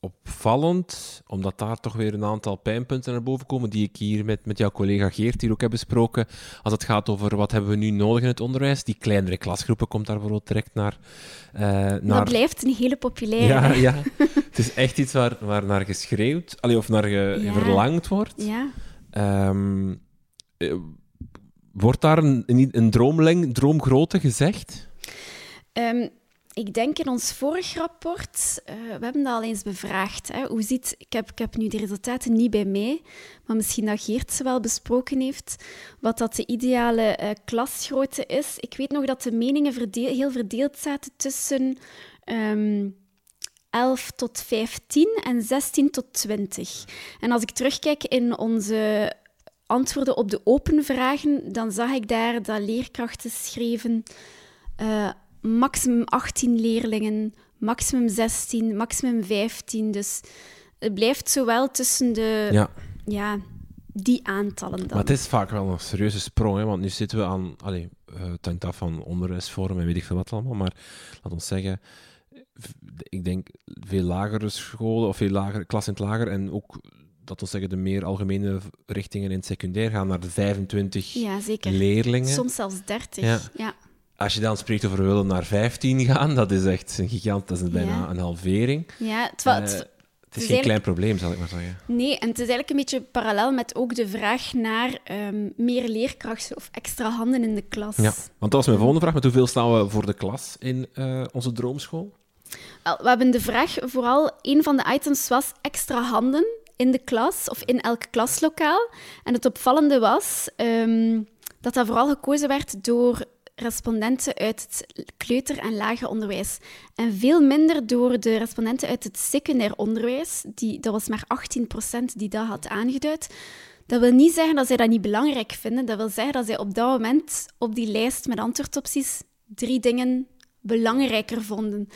opvallend, omdat daar toch weer een aantal pijnpunten naar boven komen, die ik hier met, met jouw collega Geert hier ook heb besproken. Als het gaat over wat hebben we nu nodig in het onderwijs. Die kleinere klasgroepen komt daar bijvoorbeeld direct naar. Uh, naar... Dat blijft een hele populaire. Ja, ja. het is echt iets waar, waar naar geschreeuwd, allee, of naar ge, verlangd wordt. Ja. Um, wordt daar een, een, droomleng, droomgrootte gezegd? Um, ik denk in ons vorig rapport, uh, we hebben dat al eens bevraagd. Hè. Hoe ziet, ik, heb, ik heb nu de resultaten niet bij mij, maar misschien dat Geert ze wel besproken heeft, wat dat de ideale uh, klasgrootte is. Ik weet nog dat de meningen heel verdeeld zaten tussen ehm, 11 tot 15 en 16 tot 20. En als ik terugkijk in onze antwoorden op de open vragen, dan zag ik daar dat leerkrachten schreven... Uh, maximum 18 leerlingen, maximum 16, maximum 15. Dus het blijft zowel tussen de... Ja. ja die aantallen dan. Maar het is vaak wel een serieuze sprong, hè, want nu zitten we aan... Allee, uh, het hangt af van onderwijsvormen en weet ik veel wat allemaal, maar laat ons zeggen... Ik denk veel lagere scholen, of veel lager, klas in het lager, en ook dat wil zeggen, de meer algemene richtingen in het secundair gaan naar de 25 Ja, zeker. leerlingen. Soms zelfs 30. Ja. Ja. Als je dan spreekt over willen naar 15 gaan, dat is echt een gigant, dat is bijna Ja. een halvering. Ja, het, Eh, het- is geen klein probleem, zal ik maar zeggen. Nee, en het is eigenlijk een beetje parallel met ook de vraag naar ehm, meer leerkrachten of extra handen in de klas. Ja, want dat was mijn volgende vraag. Met hoeveel staan we voor de klas in eh, onze droomschool? We hebben de vraag, vooral een van de items was extra handen in de klas of in elk klaslokaal. En het opvallende was ehm, dat dat vooral gekozen werd door respondenten uit het kleuter- en lager onderwijs. En veel minder door de respondenten uit het secundair onderwijs. Die, dat was maar 18% die dat had aangeduid. Dat wil niet zeggen dat zij dat niet belangrijk vinden. Dat wil zeggen dat zij op dat moment op die lijst met antwoordopties drie dingen belangrijker vonden.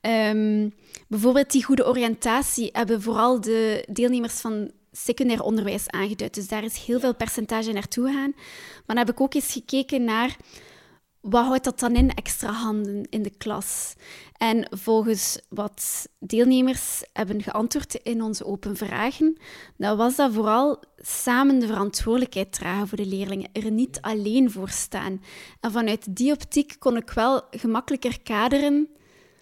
Ehm, bijvoorbeeld die goede oriëntatie hebben vooral de deelnemers van secundair onderwijs aangeduid. Dus daar is heel veel percentage naartoe gegaan. Maar dan heb ik ook eens gekeken naar wat houdt dat dan in, extra handen in de klas? En volgens wat deelnemers hebben geantwoord in onze open vragen, dan was dat vooral samen de verantwoordelijkheid dragen voor de leerlingen, er niet alleen voor staan. En vanuit die optiek kon ik wel gemakkelijker kaderen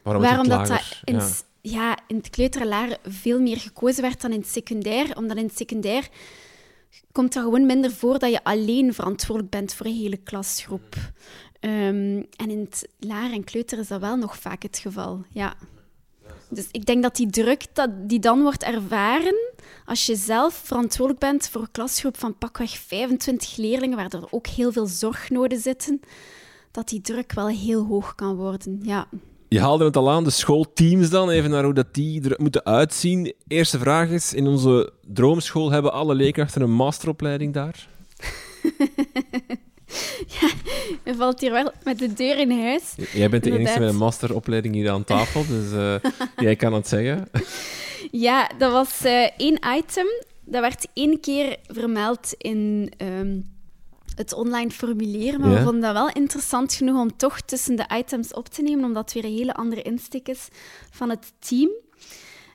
Waarom, dat, in, Ja. in het kleuter en lager veel meer gekozen werd dan in het secundair. Omdat in het secundair komt dat gewoon minder voor dat je alleen verantwoordelijk bent voor een hele klasgroep. Ehm, en in het lager en kleuter is dat wel nog vaak het geval, ja. Dus ik denk dat die druk dat die dan wordt ervaren als je zelf verantwoordelijk bent voor een klasgroep van pakweg 25 leerlingen, waar er ook heel veel zorgnoden zitten, dat die druk wel heel hoog kan worden, ja. Je haalde het al aan, de schoolteams dan, even naar hoe dat die er moeten uitzien. Eerste vraag is, in onze droomschool hebben alle leerkrachten een masteropleiding daar? Je valt hier wel met de deur in huis. Jij bent de enige met een masteropleiding hier aan tafel, dus eh, jij kan het zeggen. Ja, dat was eh, één item. Dat werd één keer vermeld in ehm, het online formulier. Maar Ja. we vonden dat wel interessant genoeg om toch tussen de items op te nemen, omdat het weer een hele andere insteek is van het team.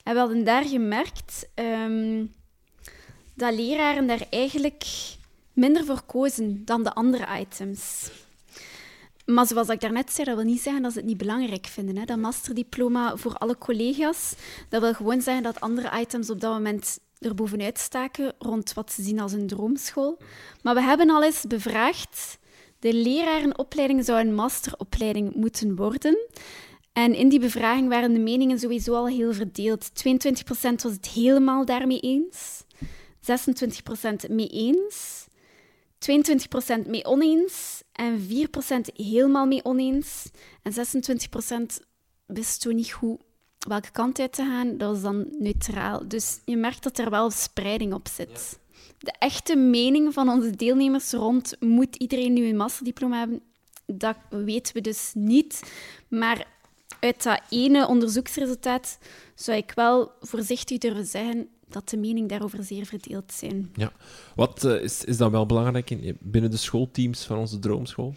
En we hadden daar gemerkt ehm, dat leraren daar eigenlijk minder voor kozen dan de andere items. Maar zoals ik daarnet zei, dat wil niet zeggen dat ze het niet belangrijk vinden. Hè. Dat masterdiploma voor alle collega's, dat wil gewoon zeggen dat andere items op dat moment er bovenuit staken rond wat ze zien als een droomschool. Maar we hebben al eens bevraagd, de lerarenopleiding zou een masteropleiding moeten worden. En in die bevraging waren de meningen sowieso al heel verdeeld. 22% was het helemaal daarmee eens, 26% mee eens, 22% mee oneens en 4% helemaal mee oneens. En 26% wist toen niet goed welke kant uit te gaan. Dat was dan neutraal. Dus je merkt dat er wel spreiding op zit. De echte mening van onze deelnemers rond moet iedereen nu een masterdiploma hebben, dat weten we dus niet. Maar uit dat ene onderzoeksresultaat zou ik wel voorzichtig durven zeggen dat de meningen daarover zeer verdeeld zijn. Ja. Wat eh, is, is dan wel belangrijk in, binnen de schoolteams van onze droomschool?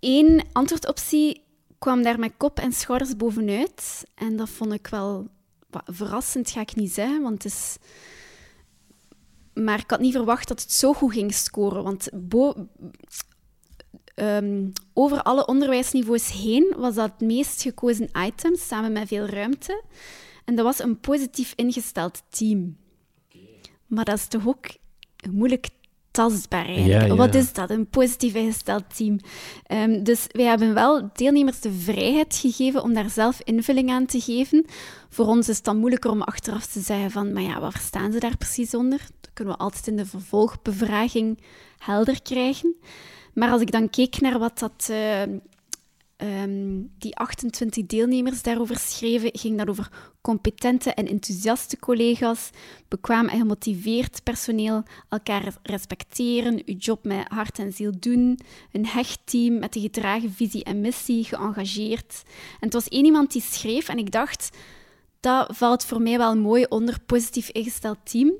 Eén antwoordoptie kwam daar met kop en schouders bovenuit. En dat vond ik wel verrassend, ga ik niet zeggen, want het is... Maar ik had niet verwacht dat het zo goed ging scoren, want bo- ehm, over alle onderwijsniveaus heen was dat het meest gekozen item, samen met veel ruimte. En dat was een positief ingesteld team. Maar dat is toch ook moeilijk tastbaar eigenlijk. Ja, ja. Wat is dat, een positief ingesteld team? Ehm, dus wij hebben wel deelnemers de vrijheid gegeven om daar zelf invulling aan te geven. Voor ons is het dan moeilijker om achteraf te zeggen van, maar ja, wat verstaan ze daar precies onder? Dat kunnen we altijd in de vervolgbevraging helder krijgen. Maar als ik dan keek naar wat dat, eh, ehm, die 28 deelnemers daarover schreven, ging dat over competente en enthousiaste collega's, bekwaam en gemotiveerd personeel, elkaar respecteren, uw job met hart en ziel doen, een hecht team met een gedragen visie en missie, geëngageerd. En het was één iemand die schreef en ik dacht, dat valt voor mij wel mooi onder positief ingesteld team.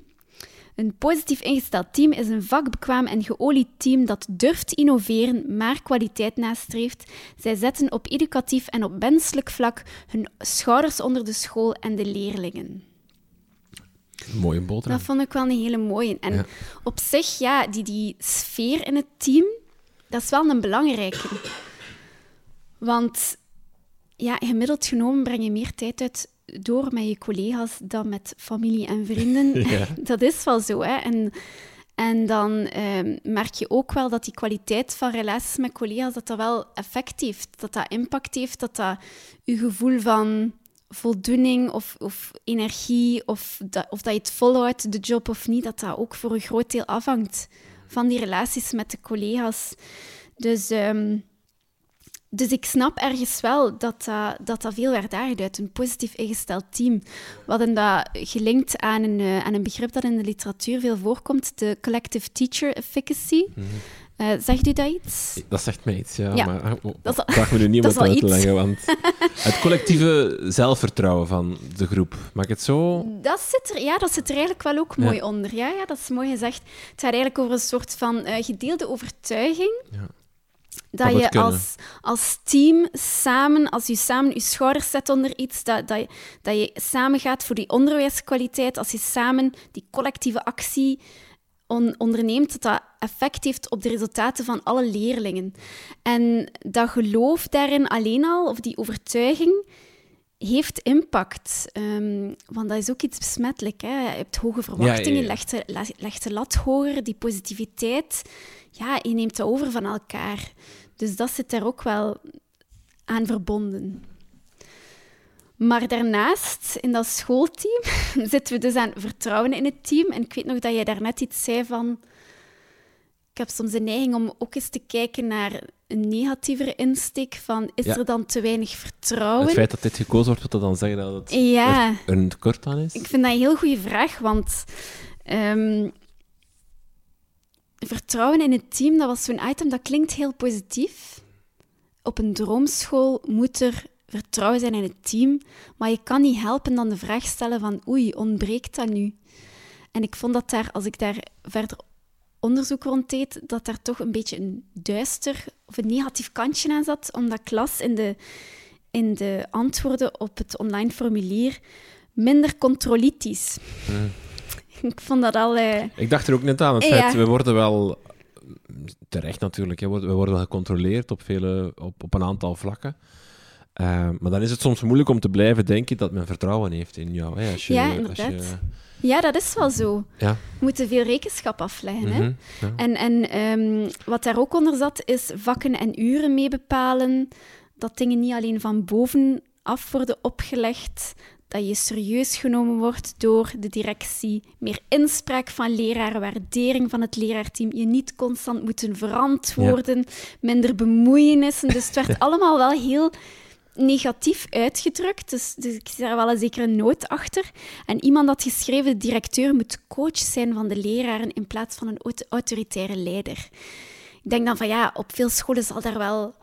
Een positief ingesteld team is een vakbekwaam en geolied team dat durft innoveren, maar kwaliteit nastreeft. Zij zetten op educatief en op menselijk vlak hun schouders onder de school en de leerlingen. Mooie boterham. Dat vond ik wel een hele mooie. En op zich, ja, die, die sfeer in het team, dat is wel een belangrijke. Want ja, gemiddeld genomen breng je meer tijd uit door met je collega's dan met familie en vrienden. dat is wel zo, hè. En, en dan ehm, merk je ook wel dat die kwaliteit van relaties met collega's, dat dat wel effect heeft. Dat dat impact heeft, dat dat je gevoel van voldoening of, of energie, of dat, of dat je het volhoudt, de job of niet, dat dat ook voor een groot deel afhangt van die relaties met de collega's. Dus... Ehm, dus ik snap ergens wel dat dat, dat, dat veel werd aangeduid, een positief ingesteld team. We hadden dat gelinkt aan een, uh, aan een begrip dat in de literatuur veel voorkomt, de collective teacher efficacy. Mm -hmm. uh, zegt u dat iets? Dat zegt mij iets, ja. Maar oh, oh, dat vraag me nu niet om uit te leggen, want het collectieve zelfvertrouwen van de groep, mag ik het zo? Dat zit er, ja, dat zit er eigenlijk wel ook mooi onder. Ja, ja, dat is mooi gezegd. Het gaat eigenlijk over een soort van uh, gedeelde overtuiging. Ja dat, je als, als team samen, als je samen je schouders zet onder iets, dat, dat, je, dat je samen gaat voor die onderwijskwaliteit, als je samen die collectieve actie onderneemt, dat dat effect heeft op de resultaten van alle leerlingen. En dat geloof daarin alleen al, of die overtuiging, heeft impact. Um, want dat is ook iets besmettelijk. Hè? Je hebt hoge verwachtingen, ja, Legt, de, legt de lat hoger, die positiviteit. Ja, je neemt dat over van elkaar. Dus dat zit daar ook wel aan verbonden. Maar daarnaast, in dat schoolteam, zitten we dus aan vertrouwen in het team. En ik weet nog dat jij daarnet iets zei van... Ik heb soms de neiging om ook eens te kijken naar een negatievere insteek van is er dan te weinig vertrouwen? Het feit dat dit gekozen wordt, wil dat dan zeggen dat het ja. er een tekort aan is? Ik vind dat een heel goede vraag, want um, vertrouwen in het team, dat was zo'n item dat klinkt heel positief. Op een droomschool moet er vertrouwen zijn in het team, maar je kan niet helpen dan de vraag stellen van oei, ontbreekt dat nu? En ik vond dat daar, als ik daar verder onderzoek rond deed, dat daar toch een beetje een duister of een negatief kantje aan zat, omdat klas in de, in de antwoorden op het online formulier minder controlitisch. Hmm. ik vond dat al... Uh... Ik dacht er ook net aan, het feit, we worden wel, terecht natuurlijk, hè, we worden wel gecontroleerd op, vele, op, op een aantal vlakken. Uh, maar dan is het soms moeilijk om te blijven denken dat men vertrouwen heeft in jou. Hè, als je, ja, inderdaad. Als je... Ja, dat is wel zo. Ja. We moeten veel rekenschap afleggen. hè? Mhm, ja. En, en um, wat daar ook onder zat, is vakken en uren mee bepalen. Dat dingen niet alleen van bovenaf worden opgelegd, dat je serieus genomen wordt door de directie, meer inspraak van leraren, waardering van het leraarteam, je niet constant moeten verantwoorden, minder bemoeienissen. Dus het werd allemaal wel heel negatief uitgedrukt. Dus, dus ik zie daar wel een zekere nood achter. En iemand had geschreven, de directeur moet coach zijn van de leraren in plaats van een autoritaire leider. Ik denk dan van ja, op veel scholen zal daar wel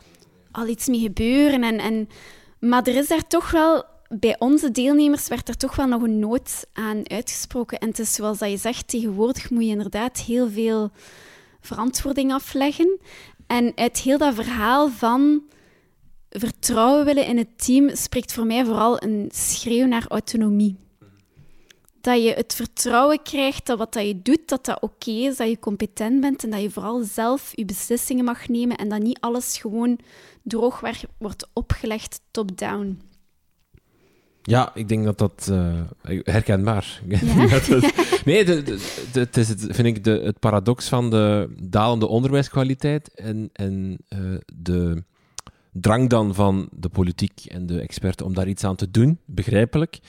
al iets mee gebeuren. En, en, maar er is daar toch wel bij onze deelnemers werd er toch wel nog een nood aan uitgesproken. En het is zoals dat je zegt, tegenwoordig moet je inderdaad heel veel verantwoording afleggen. En uit heel dat verhaal van vertrouwen willen in het team spreekt voor mij vooral een schreeuw naar autonomie. Dat je het vertrouwen krijgt dat wat dat je doet, dat dat oké is, dat je competent bent en dat je vooral zelf je beslissingen mag nemen en dat niet alles gewoon droog wordt opgelegd top-down. Ja, ik denk dat dat uh, herkenbaar. Ja? nee, het is het, vind ik de, het paradox van de dalende onderwijskwaliteit en, en uh, de drang dan van de politiek en de experten om daar iets aan te doen, begrijpelijk.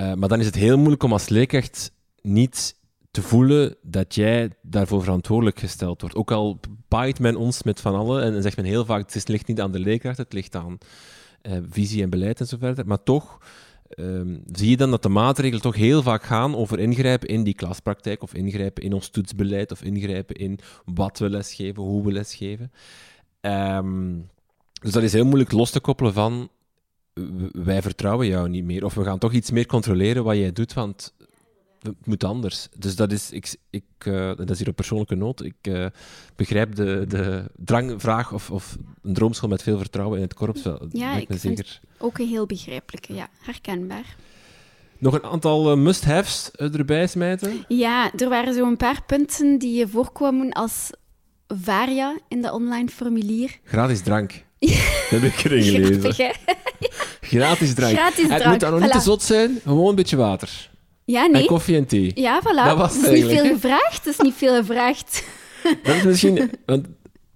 Uh, maar dan is het heel moeilijk om als leerkracht niet te voelen dat jij daarvoor verantwoordelijk gesteld wordt. Ook al paait men ons met van allen en, zegt men heel vaak, het ligt niet aan de leerkracht, het ligt aan visie en beleid en. Maar toch um, zie je dan dat de maatregelen toch heel vaak gaan over ingrijpen in die klaspraktijk of ingrijpen in ons toetsbeleid of ingrijpen in wat we lesgeven, hoe we lesgeven. Um, dus dat is heel moeilijk los te koppelen van wij vertrouwen jou niet meer. Of we gaan toch iets meer controleren wat jij doet, want het moet anders. Dus dat is, ik, ik, uh, dat is hier een persoonlijke noot. Ik uh, begrijp de, de drangvraag of, of een droomschool met veel vertrouwen in het korps wel. Ja, ik zeker... ook een heel begrijpelijke, ja, herkenbaar. Nog een aantal must-haves erbij smijten? Ja, er waren zo een paar punten die voorkwamen als varia in de online formulier. Gratis drank. Dat heb ik erin gelezen. Grappig, hè? Gratis drank. Gratis Het drank, moet dan nog niet te zot zijn, gewoon een beetje water. Ja, En nee. koffie en thee. Ja, voilà. Dat was het is niet veel gevraagd. Dat is niet veel gevraagd. Dat is misschien... Want,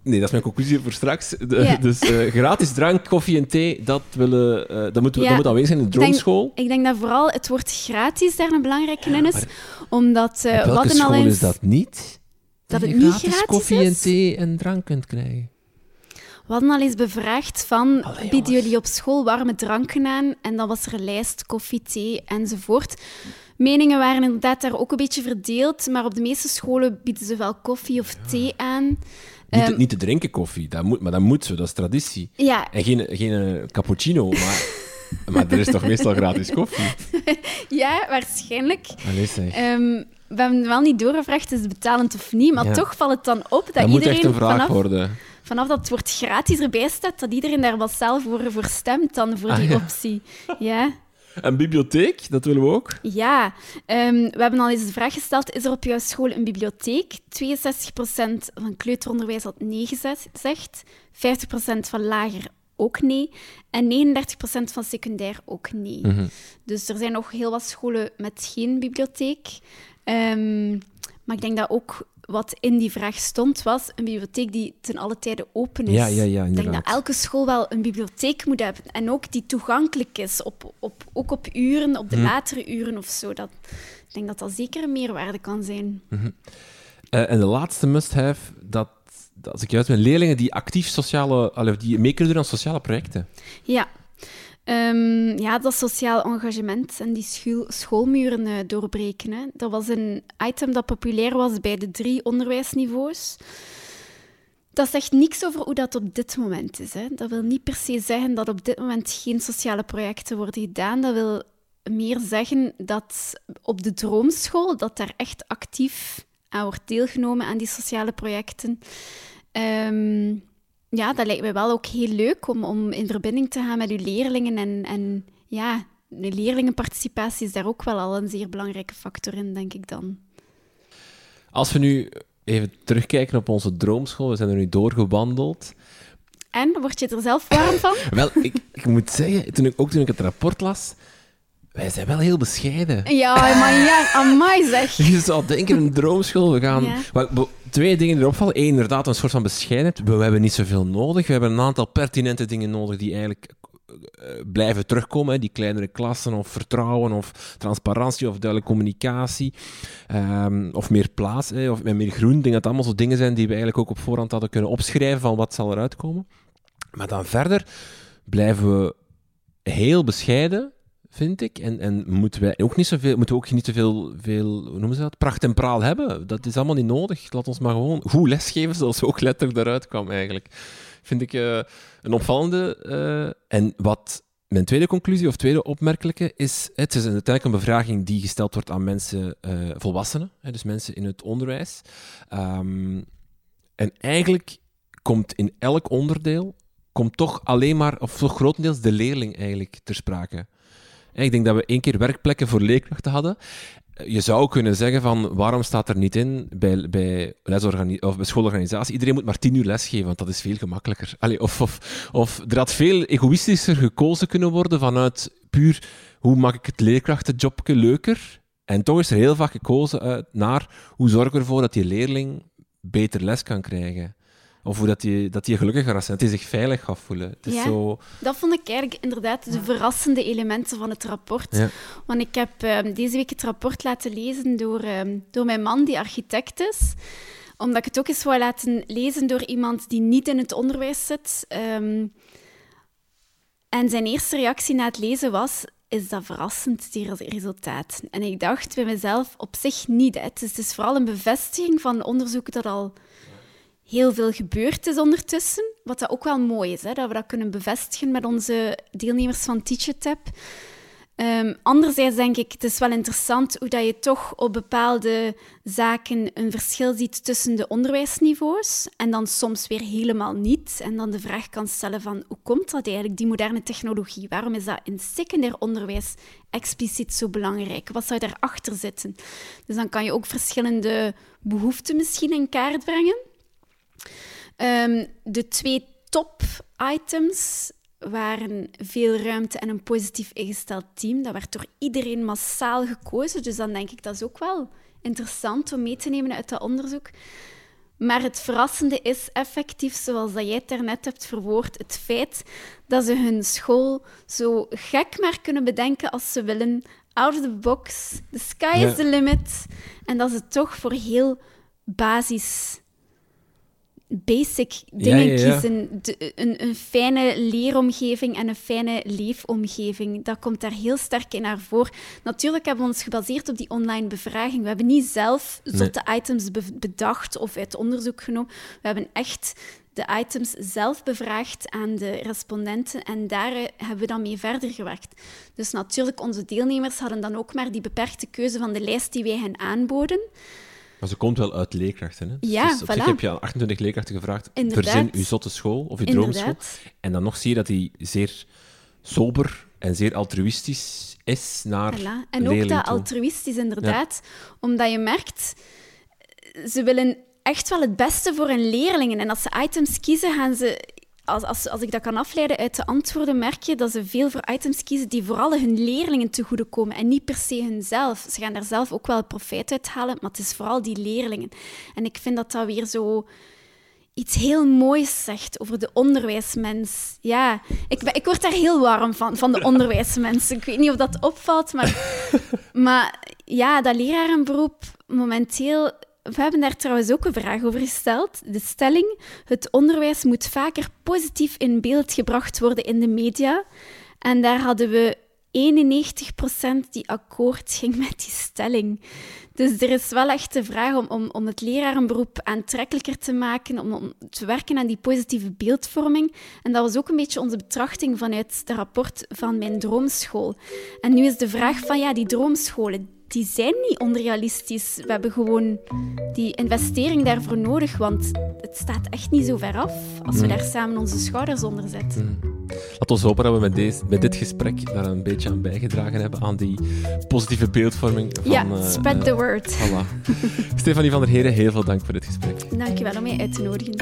nee, dat is mijn conclusie voor straks. De- Ja. Dus eh, gratis drank, koffie en thee, dat, willen, eh, dat, moet, Ja. dat moet aanwezig zijn in de Ik denk- droomschool. Ik denk dat vooral het woord gratis daar een belangrijke in is. Omdat we welke al school is dat niet? Dat het niet gratis gratis koffie en thee en drank kunt krijgen. We hadden al eens bevraagd van, Allee, bieden jullie op school warme dranken aan? En dan was er een lijst, koffie, thee enzovoort. Meningen waren inderdaad daar ook een beetje verdeeld, maar op de meeste scholen bieden ze wel koffie of thee aan. Niet, Ehm, te, niet te drinken koffie, dat moet, maar dat moet zo, dat is traditie. Ja, En geen, geen eh, cappuccino, maar, maar er is toch meestal gratis koffie? ja, waarschijnlijk. Allee, zeg. Ehm, we hebben wel niet doorgevraagd, is het betalend of niet, maar Ja. toch valt het dan op dat dat moet iedereen echt een vraag vanaf, worden. vanaf dat het woord gratis erbij staat, dat iedereen daar massaal voor, voor stemt dan, voor Ah, die ja. optie. Ja. Een bibliotheek, dat willen we ook. Ja, ehm, we hebben al eens de vraag gesteld: is er op jouw school een bibliotheek? 62% van kleuteronderwijs had nee gezegd, 50% van lager ook nee en 39% van secundair ook nee. Mhm. Dus er zijn nog heel wat scholen met geen bibliotheek. Ehm, maar ik denk dat ook wat in die vraag stond, was een bibliotheek die ten alle tijde open is. Ja, ja, ja, ik denk dat elke school wel een bibliotheek moet hebben. En ook die toegankelijk is, op, op, ook op uren, op de Hm. latere uren of zo. Dat, ik denk dat dat zeker een meerwaarde kan zijn. Eh, en de laatste must-have, dat, dat, als ik juist ben, leerlingen die actief sociale, die mee kunnen doen aan sociale projecten. Ja. Ehm, ja, dat sociaal engagement en die schoolmuren eh, doorbreken. Dat was een item dat populair was bij de drie onderwijsniveaus. Dat zegt niks over hoe dat op dit moment is. Hè. Dat wil niet per se zeggen dat op dit moment geen sociale projecten worden gedaan. Dat wil meer zeggen dat op de droomschool, dat daar echt actief aan wordt deelgenomen aan die sociale projecten. Ehm, ja, dat lijkt mij wel ook heel leuk om, om in verbinding te gaan met uw leerlingen. En, en ja, de leerlingenparticipatie is daar ook wel al een zeer belangrijke factor in, denk ik dan. Als we nu even terugkijken op onze droomschool, we zijn er nu doorgewandeld. En, word je er zelf warm van? Wel, ik, ik moet zeggen, toen ik, ook toen ik het rapport las, wij zijn wel heel bescheiden. Ja, maar ja, amai zeg. Je zou denken, een droomschool, we gaan... Ja. Maar, bo- twee dingen die erop vallen. Eén, inderdaad, een soort van bescheidenheid. We, we hebben niet zoveel nodig. We hebben een aantal pertinente dingen nodig die eigenlijk eh, blijven terugkomen. Hè. Die kleinere klassen, of vertrouwen, of transparantie, of duidelijke communicatie. Ehm, of meer plaats, hè, of met meer groen. Ik denk dat het allemaal zo dingen zijn die we eigenlijk ook op voorhand hadden kunnen opschrijven van wat zal eruit komen. Maar dan verder blijven we heel bescheiden, vind ik. En, en moeten wij ook niet zoveel, moeten we ook niet te veel, veel, hoe noemen ze dat, pracht en praal hebben. Dat is allemaal niet nodig. Laat ons maar gewoon goed lesgeven, zoals ook letterlijk eruit kwam eigenlijk. Vind ik eh, een opvallende. eh, en wat mijn tweede conclusie, of tweede opmerkelijke, is... Het is uiteindelijk een bevraging die gesteld wordt aan mensen, eh, volwassenen, dus mensen in het onderwijs. Ehm, en eigenlijk komt in elk onderdeel komt toch alleen maar, of grotendeels, de leerling eigenlijk ter sprake. Ik denk dat we één keer werkplekken voor leerkrachten hadden. Je zou kunnen zeggen van, waarom staat er niet in bij, bij, of bij schoolorganisatie, iedereen moet maar tien uur lesgeven, want dat is veel gemakkelijker. Of, of, of er had veel egoïstischer gekozen kunnen worden vanuit puur, hoe maak ik het leerkrachtenjobje leuker? En toch is er heel vaak gekozen uit naar, hoe zorgen we ervoor dat die leerling beter les kan krijgen? Of hoe dat die, dat die gelukkiger gaat zijn, dat hij zich veilig gaat voelen. Het is Ja. zo... Dat vond ik eigenlijk inderdaad de verrassende elementen van het rapport. Ja. Want ik heb ehm, deze week het rapport laten lezen door, ehm, door mijn man, die architect is. Omdat ik het ook eens wou laten lezen door iemand die niet in het onderwijs zit. Ehm, en zijn eerste reactie na het lezen was... Is dat verrassend, die res- resultaat? En ik dacht bij mezelf, op zich niet. Hè. Is, het is vooral een bevestiging van onderzoek dat al heel veel gebeurd is ondertussen. Wat dat ook wel mooi is, hè, dat we dat kunnen bevestigen met onze deelnemers van TeachItApp. Um, anderzijds denk ik, het is wel interessant hoe dat je toch op bepaalde zaken een verschil ziet tussen de onderwijsniveaus en dan soms weer helemaal niet. En dan de vraag kan stellen van, hoe komt dat eigenlijk, die moderne technologie? Waarom is dat in secundair onderwijs expliciet zo belangrijk? Wat zou daarachter zitten? Dus dan kan je ook verschillende behoeften misschien in kaart brengen. Um, de twee top-items waren veel ruimte en een positief ingesteld team. Dat werd door iedereen massaal gekozen. Dus dan denk ik dat is ook wel interessant om mee te nemen uit dat onderzoek. Maar het verrassende is effectief, zoals dat jij het daarnet hebt verwoord, het feit dat ze hun school zo gek maar kunnen bedenken als ze willen. Out of the box, the sky is the limit. En dat ze toch voor heel basis basic dingen kiezen. een, een, fijne leeromgeving en een fijne leefomgeving. Dat komt daar heel sterk in naar voren. Natuurlijk hebben we ons gebaseerd op die online bevraging. We hebben niet zelf zotte items bedacht of uit onderzoek genomen. We hebben echt de items zelf bevraagd aan de respondenten en daar eh, hebben we dan mee verder gewerkt. Dus natuurlijk, onze deelnemers hadden dan ook maar die beperkte keuze van de lijst die wij hen aanboden. Maar ze komt wel uit leerkrachten. Hè? Ja, dus op voilà. zich heb je aan 28 leerkrachten gevraagd. Verzin uw zotte school of uw droomschool. En dan nog zie je dat die zeer sober en zeer altruïstisch is naar voilà. En ook dat altruïstisch, inderdaad. Omdat je merkt, ze willen echt wel het beste voor hun leerlingen. En als ze items kiezen, gaan ze als, als, als ik dat kan afleiden uit de antwoorden, merk je dat ze veel voor items kiezen die vooral hun leerlingen te goede komen en niet per se hunzelf. Ze gaan daar zelf ook wel profijt uit halen, maar het is vooral die leerlingen. En ik vind dat dat weer zo iets heel moois zegt over de onderwijsmens. Ja, ik, ik word daar heel warm van, van de onderwijsmensen. Ik weet niet of dat opvalt, maar, maar ja, dat lerarenberoep momenteel we hebben daar trouwens ook een vraag over gesteld. De stelling: het onderwijs moet vaker positief in beeld gebracht worden in de media. En daar hadden we 91% die akkoord ging met die stelling. Dus er is wel echt de vraag om, om, om het lerarenberoep aantrekkelijker te maken, om, om te werken aan die positieve beeldvorming. En dat was ook een beetje onze betrachting vanuit het rapport van mijn droomschool. En nu is de vraag van, ja, die droomscholen, die zijn niet onrealistisch. We hebben gewoon die investering daarvoor nodig, want het staat echt niet zo ver af als we mm. daar samen onze schouders onder zetten. Mm. Laten we hopen dat we met, deze, met dit gesprek daar een beetje aan bijgedragen hebben, aan die positieve beeldvorming van... Ja, uh, spread the word. Voilà. Stefanie van der Heren, heel veel dank voor dit gesprek. Dank je wel om mij uit te nodigen.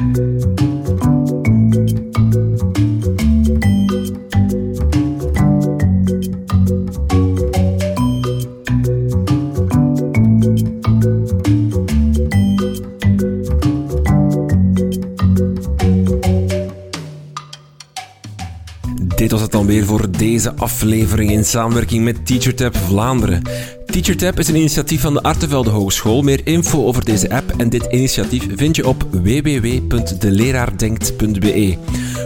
Dit was het dan weer voor deze aflevering in samenwerking met TeacherTap Vlaanderen. TeacherTap is een initiatief van de Artevelde Hogeschool. Meer info over deze app en dit initiatief vind je op www.deleraardenkt.be.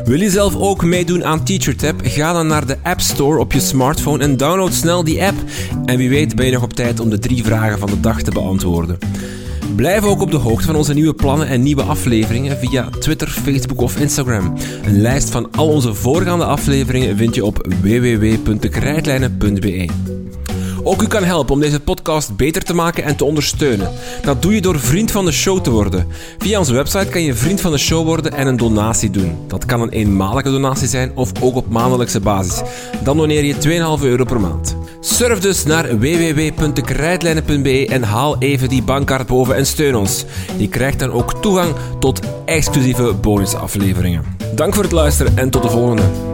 Wil je zelf ook meedoen aan TeacherTap? Ga dan naar de App Store op je smartphone en download snel die app. En wie weet ben je nog op tijd om de drie vragen van de dag te beantwoorden. Blijf ook op de hoogte van onze nieuwe plannen en nieuwe afleveringen via Twitter, Facebook of Instagram. Een lijst van al onze voorgaande afleveringen vind je op www.dekrijtlijnen.be. Ook u kan helpen om deze podcast beter te maken en te ondersteunen. Dat doe je door vriend van de show te worden. Via onze website kan je vriend van de show worden en een donatie doen. Dat kan een eenmalige donatie zijn of ook op maandelijkse basis. Dan doneer je 2,5 euro per maand. Surf dus naar www.dekrijtlijnen.be en haal even die bankkaart boven en steun ons. Je krijgt dan ook toegang tot exclusieve bonusafleveringen. Dank voor het luisteren en tot de volgende.